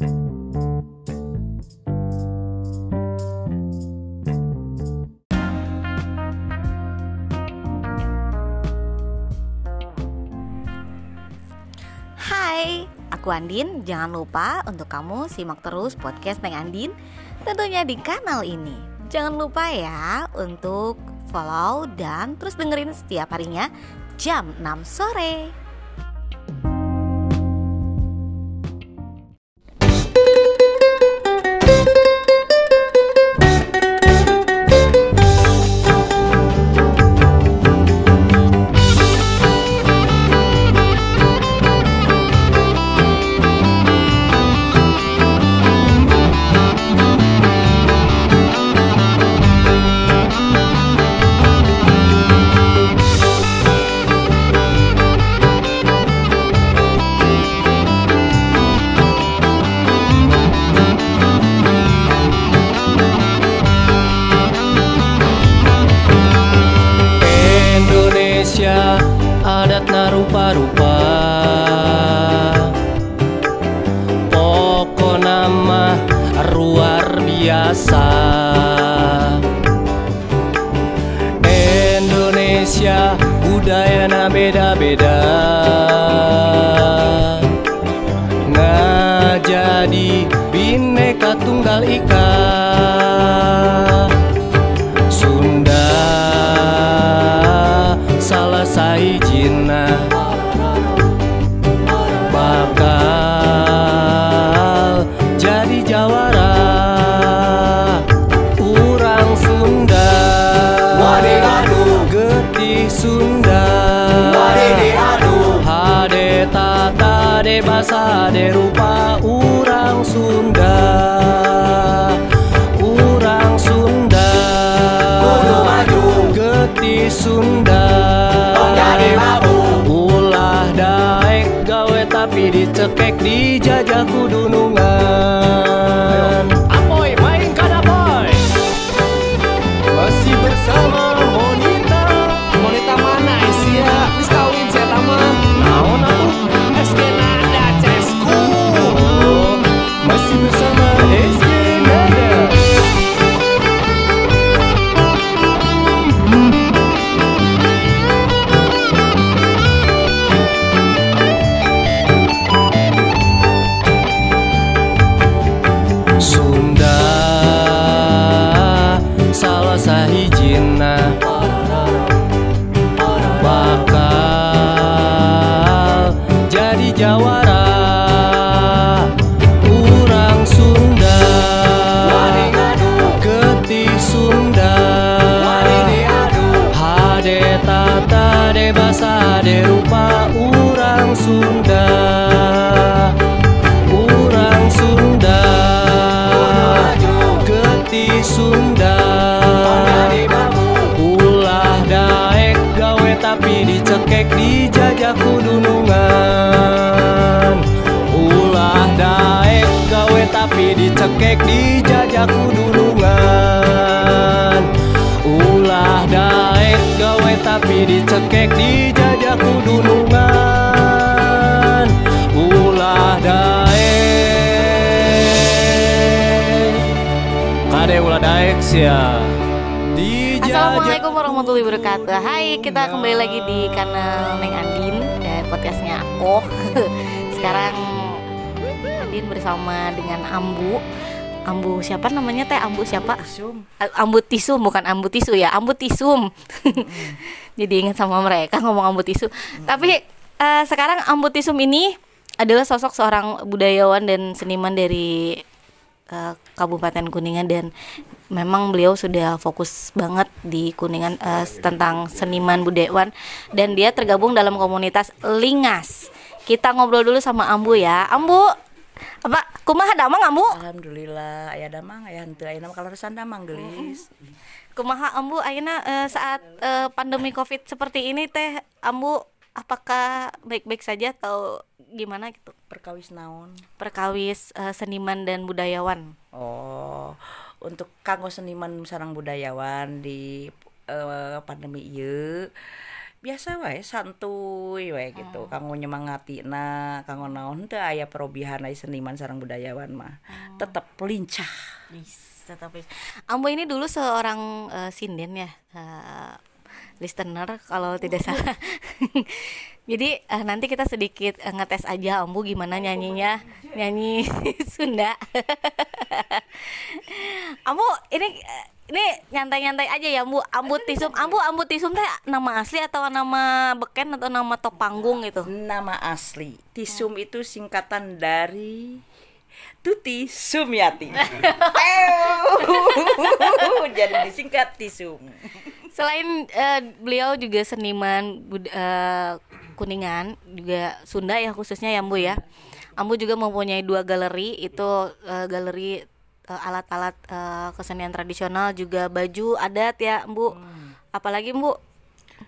Hai, aku Andin. Jangan lupa untuk kamu simak terus podcast Neng Andin tentunya di kanal ini. Jangan lupa ya untuk follow dan terus dengerin setiap harinya jam 6 sore. Na rupa-rupa Sunda. Ulah daek gawe tapi dicekek dijajah kudunungan basa de rupa Urang Sunda. Urang Sunda. Getih Sunda. Ulah daek gawe tapi dicekek dijajah kudunungan Ulah daek gawe tapi dicekek dijajah kudunungan dicekek dijajah kudunungan Ulah daek Kade ulah daek sia. Assalamualaikum warahmatullahi wabarakatuh. Hai kita kembali lagi di kanal Neng Andin Dan podcastnya aku. Sekarang Andin bersama dengan Ambu Ambu siapa namanya teh Ambu siapa? A- Ambu Tisum bukan Ambu Tisu ya Ambu Tisum Jadi ingat sama mereka ngomong Ambu Tisu Tapi eh, sekarang Ambu Tisum ini adalah sosok seorang budayawan dan seniman dari eh, Kabupaten Kuningan dan memang beliau sudah fokus banget di Kuningan eh, tentang seniman budayawan dan dia tergabung dalam komunitas Lingas. Kita ngobrol dulu sama Ambu ya. Ambu, apa kumaha damang Ambu? Alhamdulillah aya damang aya henteu aya nama kalaresan damang geulis. Kumaha Ambu ayeuna eh, saat eh, pandemi Covid seperti ini teh Ambu apakah baik-baik saja atau gimana gitu? Perkawis naon? Perkawis eh, seniman dan budayawan. Oh, untuk kanggo seniman sareng budayawan di eh, pandemi ieu biasa wae santuy wae gitu. Kanggo nyemangatina kanggo naon teu aya perobihan aya seniman sareng budayawan mah. Tetep lincah. Bisa tapi Ambo ini dulu seorang eh, sinden ya eh, listener kalau tidak salah. Jadi eh, nanti kita sedikit eh, ngetes aja Ambu gimana nyanyinya. nyanyi Sunda. Ambu ini eh, ini nyantai-nyantai aja ya Ambu. Ambu Tisum, Ambu Ambu Tisum teh nama asli atau nama beken atau nama top panggung gitu? nama asli Tisum itu singkatan dari Tuti Sumyati Ew. jadi disingkat Tisum Selain eh, beliau juga seniman eh, kuningan juga Sunda ya khususnya ya Bu ya. Ambu juga mempunyai dua galeri itu eh, galeri eh, alat-alat eh, kesenian tradisional juga baju adat ya Bu. Apalagi Bu?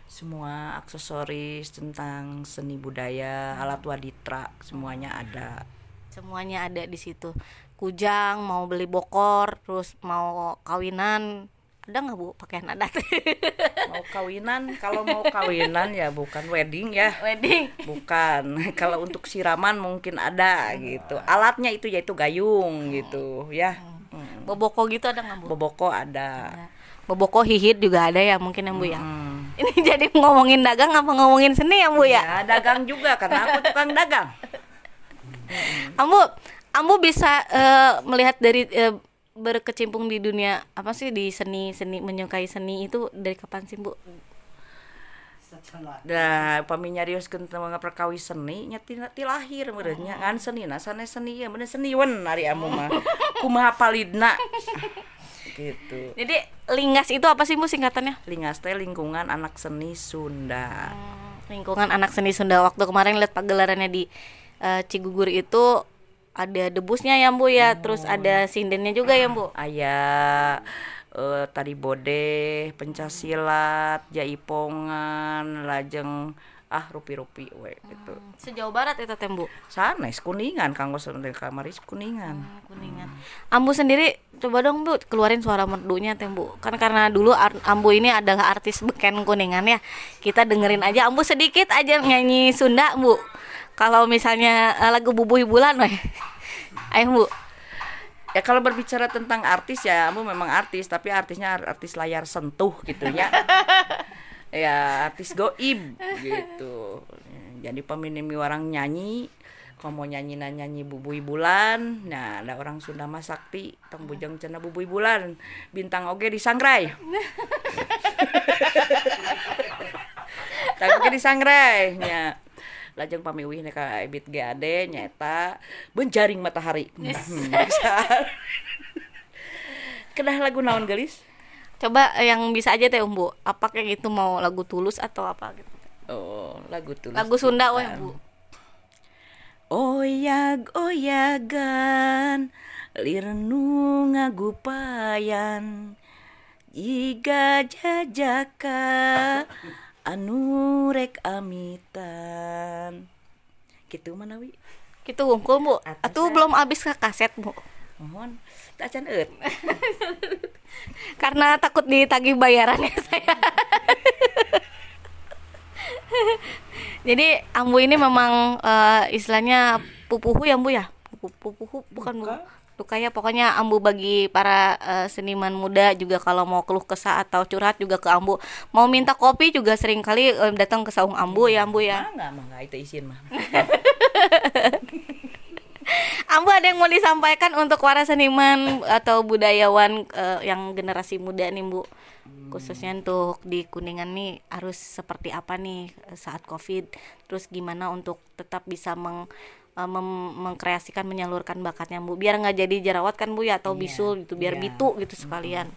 semua aksesoris tentang seni budaya alat waditra semuanya ada Semuanya ada di situ. Kujang mau beli bokor terus mau kawinan ada nggak Bu pakaian adat? mau kawinan kalau mau kawinan ya bukan wedding ya Wedding. bukan kalau untuk siraman mungkin ada gitu alatnya itu yaitu gayung gitu ya Mm. Boboko gitu ada nggak Bu? boboko ada Boboko hihit juga ada ya mungkin ya Bu ya. Hmm. Ini jadi ngomongin dagang apa ngomongin seni ya Bu ya? ya dagang juga karena aku tukang dagang Ambu, Ambu bisa eh, melihat dari eh, berkecimpung di dunia apa sih di seni seni menyukai seni itu dari kapan sih Bu? Nah, paminyarioskeun teu mga perkawi seni nya ti ti lahir meureunnya ngan seni na sanes seni ya bener seniwan ari amu mah. Kumaha palidna? Gitu. Jadi Linggas itu apa sih Bu singkatannya? lingas teh lingkungan anak seni Sunda. Lingkungan anak seni Sunda. Waktu kemarin lihat pagelarannya di eh, Cigugur itu ada debusnya ya Bu ya, terus ada sindennya juga ya Bu. aya eh, tari bode pencasilat jaipongan lajeng ah rupi-rupi we gitu Sejauh barat itu teh Bu. sanes kuningan kanggo sendiri kamaris kuningan kuningan. Ambu sendiri coba dong Bu keluarin suara merdunya teh Bu. Kan karena dulu Ambu ini adalah artis beken kuningan ya. Kita dengerin aja Ambu sedikit aja nyanyi Sunda Bu. Kalau misalnya eh, lagu Bubuy Bulan weh. Ayo Bu. Ya kalau berbicara tentang artis ya kamu memang artis tapi artisnya ar- artis layar sentuh gitu ya ya artis goib gitu. Jadi peminimi orang nyanyi kalau mau nyanyi nyanyi bubui bulan. Nah ada orang Sunda mah sakti tong bujang cenah bubui bulan. Bintang oge di sangrai. Tang oge di sangrai nya lajeng pamiwih ka ebit GAD nyata benjaring matahari bisa. kedah lagu naon gelis Coba eh, yang bisa aja teh Bu. Apa kayak gitu mau lagu tulus atau apa gitu. oh lagu tulis Lagu Sunda weh Bu. oyag oyagan lirnu ngagupayan jika jajaka anu rek amitan gitu manawi Gitu hungkul Bu. Atas, Atuh belum habis ke kaset Bu. mohon tak can Karena takut ditagih bayarannya saya. Jadi Ambu ini memang eh, istilahnya pupuhu ya Bu ya? Pupu- Pupuhu bukan Bu. Lukaya pokoknya Ambu bagi para eh, seniman muda juga kalau mau keluh kesah atau curhat juga ke Ambu. Mau minta kopi juga sering kali eh, datang ke saung Ambu ya Ambu ya. ah nggak mah nggak itu izin mah Ambu ada yang mau disampaikan untuk para seniman atau budayawan eh, yang generasi muda nih Bu? Khususnya untuk di Kuningan nih harus seperti apa nih saat Covid? Terus gimana untuk tetap bisa meng mem- mengkreasikan menyalurkan bakatnya Bu biar nggak jadi jerawat kan Bu ya atau bisul gitu biar iya. bitu gitu sekalian.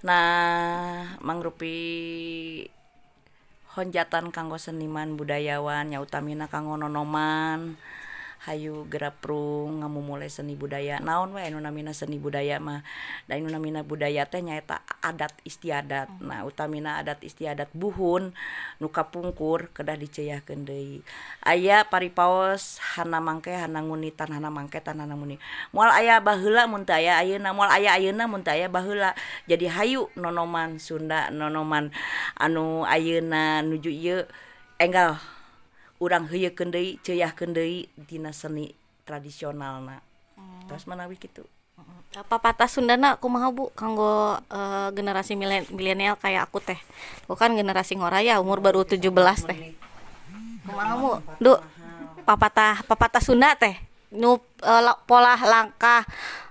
Nah, mangrupi honjatan kanggo seniman budayawan nya utamina kanggo nonoman Hayu geraprung ngamu mulai seni budaya. Naon wae namina seni budaya mah. Dan namina budaya teh nyaeta adat istiadat. Oh. Nah utamina adat istiadat buhun nuka pungkur kedah diceyah kendei aya paripaos hana mangke hana nguni tan hana mangke tan hana nguni. Mual aya bahula muntaya ayana mual ayah ayana muntaya bahula jadi hayu nonoman Sunda nonoman anu ayeuna nuju ieu enggal. Urang heuyekeun deui ceuyakeun deui dina seni tradisionalna terus manawi kitu. Apa patah Sundana kumaha Bu? Kanggo eh, generasi milen- milenial kayak aku teh. Bukan generasi ngoraya umur baru 17 teh. Kumaha Bu? Du papatah papatah Sunda teh. Nu la- pola langkah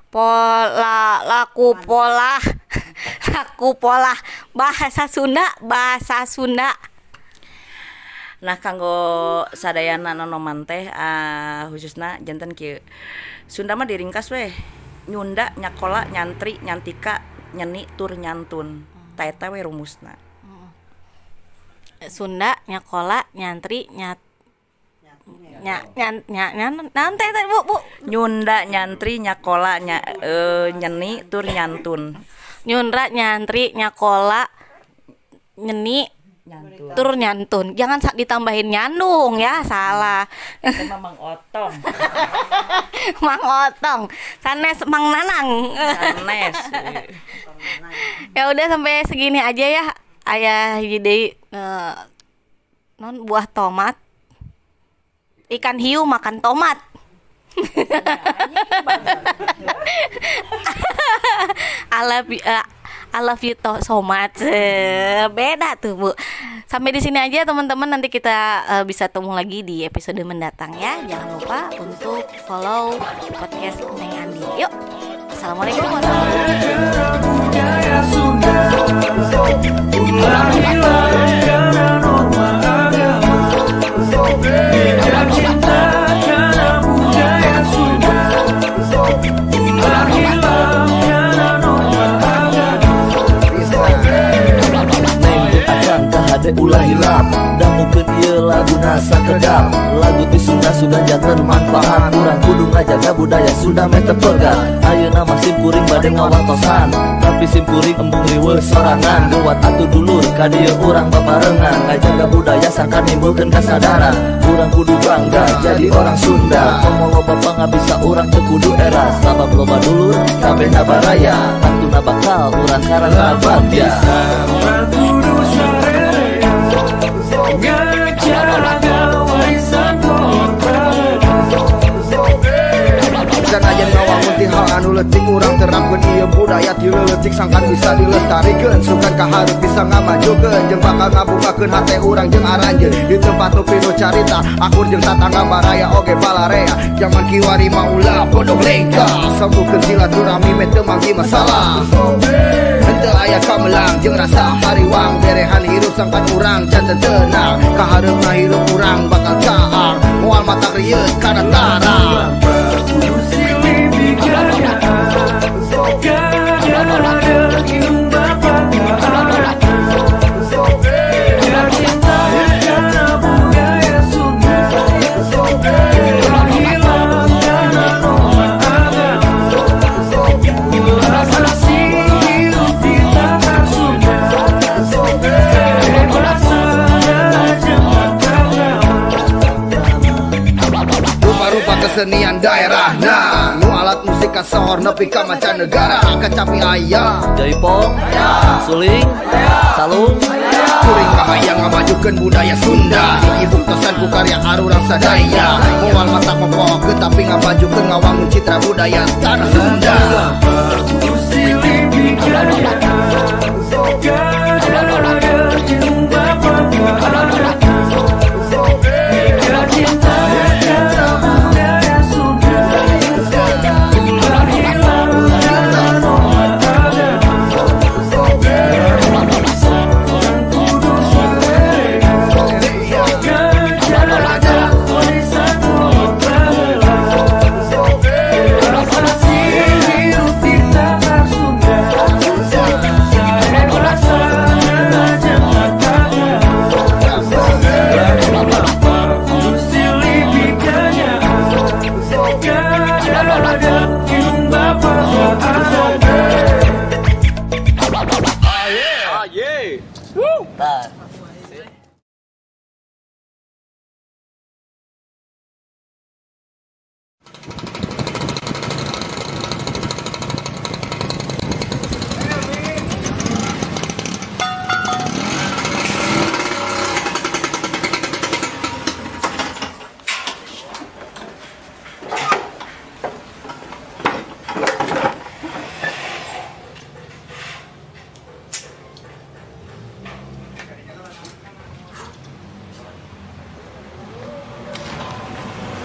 pola laku pola laku pola bahasa Sunda bahasa Sunda Nah kanggo sadayana nonoman teh ah, khususna jantan kieu. Sunda mah diringkas weh. Nyunda nyakola nyantri nyantika nyeni tur nyantun. Taeta we rumusna. Sunda nyakola nyantri nyat nya nyan nya nyan nanti teh bu bu. Nyunda nyantri nyakola nya, eh, nyeni tur nyantun. Nyundra nyantri nyakola nyeni nyantun. Tur nyantun. Jangan ditambahin nyandung ya. Salah. Itu Mang Otong. Mang otong. Sanes mang nanang. Sanes. Ya udah sampai segini aja ya ayah jadi non buah tomat. Ikan hiu makan tomat. You, eh, I love you to- so much. Eh, beda tuh bu. Sampai di sini aja teman-teman. Nanti kita eh, bisa temu lagi di episode mendatang ya. Jangan lupa untuk follow podcast Neng Andi. Yuk. Assalamualaikum warahmatullahi budaya kahade ulah hilap Dan mungkin ieu lagu nasa kedap Lagu di Sunda sudah jantan manfaat. Kurang kudu ngajaga budaya Sunda mete pegat Ayeuna mah simpuring bade ngawantosan Tapi simpuring embung riweuh sorangan. Geuwat atuh dulur ka dieu urang babarengan. Ngajaga budaya sangkan nimbulkeun kasadaran Urang kudu bangga jadi orang Sunda. Ngomong loba nggak bisa urang teu kudu eras Sabab loba dulur kabeh baraya Tantuna bakal urang karang Orang kudu sarerea Ngajaga warisan korban Dan aja ngawangun ti hal anu letik Urang terapkeun budaya tiletik sangkan bisa dilestarikan. Sukan kahar bisa ngamajukan jeng bakal ngabukakan hati orang jeng aranje di tempat nu pinu carita akur jeng tatangga baraya oge balarea zaman kiwari maula pondok lengka. Sambungkan silaturahmi di masalah. Henteu aya kamelang jeung rasa hariwang. Berehan hirup sangkan urang can tenang kahareup ngahirup urang bakal caang moal mata rieu kana tarang. Kasor nepi ka mancanegara. Kecapi aya Jaipong, Suling, Salung, Kuring kahayang ngamajukeun budaya Sunda. Ibu pesan ku karya arurang sadaya Moal mata popok tapi ngamajukeun ngawangun citra budaya tanah Sunda. Silih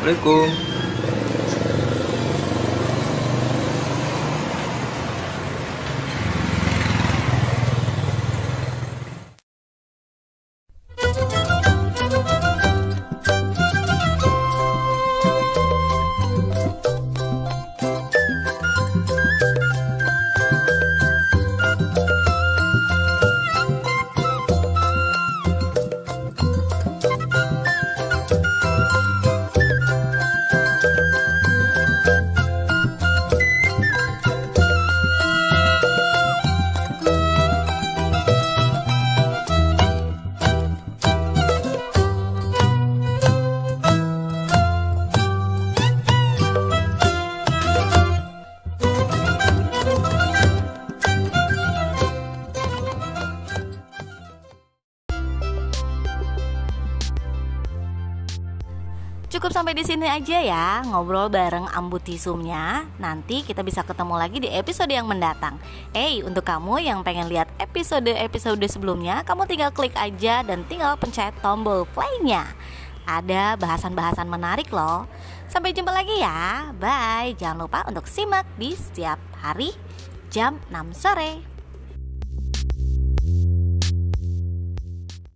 Assalamualaikum. Cukup sampai di sini aja ya ngobrol bareng Ambu Tisumnya. Nanti kita bisa ketemu lagi di episode yang mendatang. Eh, untuk kamu yang pengen lihat episode-episode sebelumnya, kamu tinggal klik aja dan tinggal pencet tombol play-nya. Ada bahasan-bahasan menarik loh. Sampai jumpa lagi ya. Bye. Jangan lupa untuk simak di setiap hari jam 6 sore.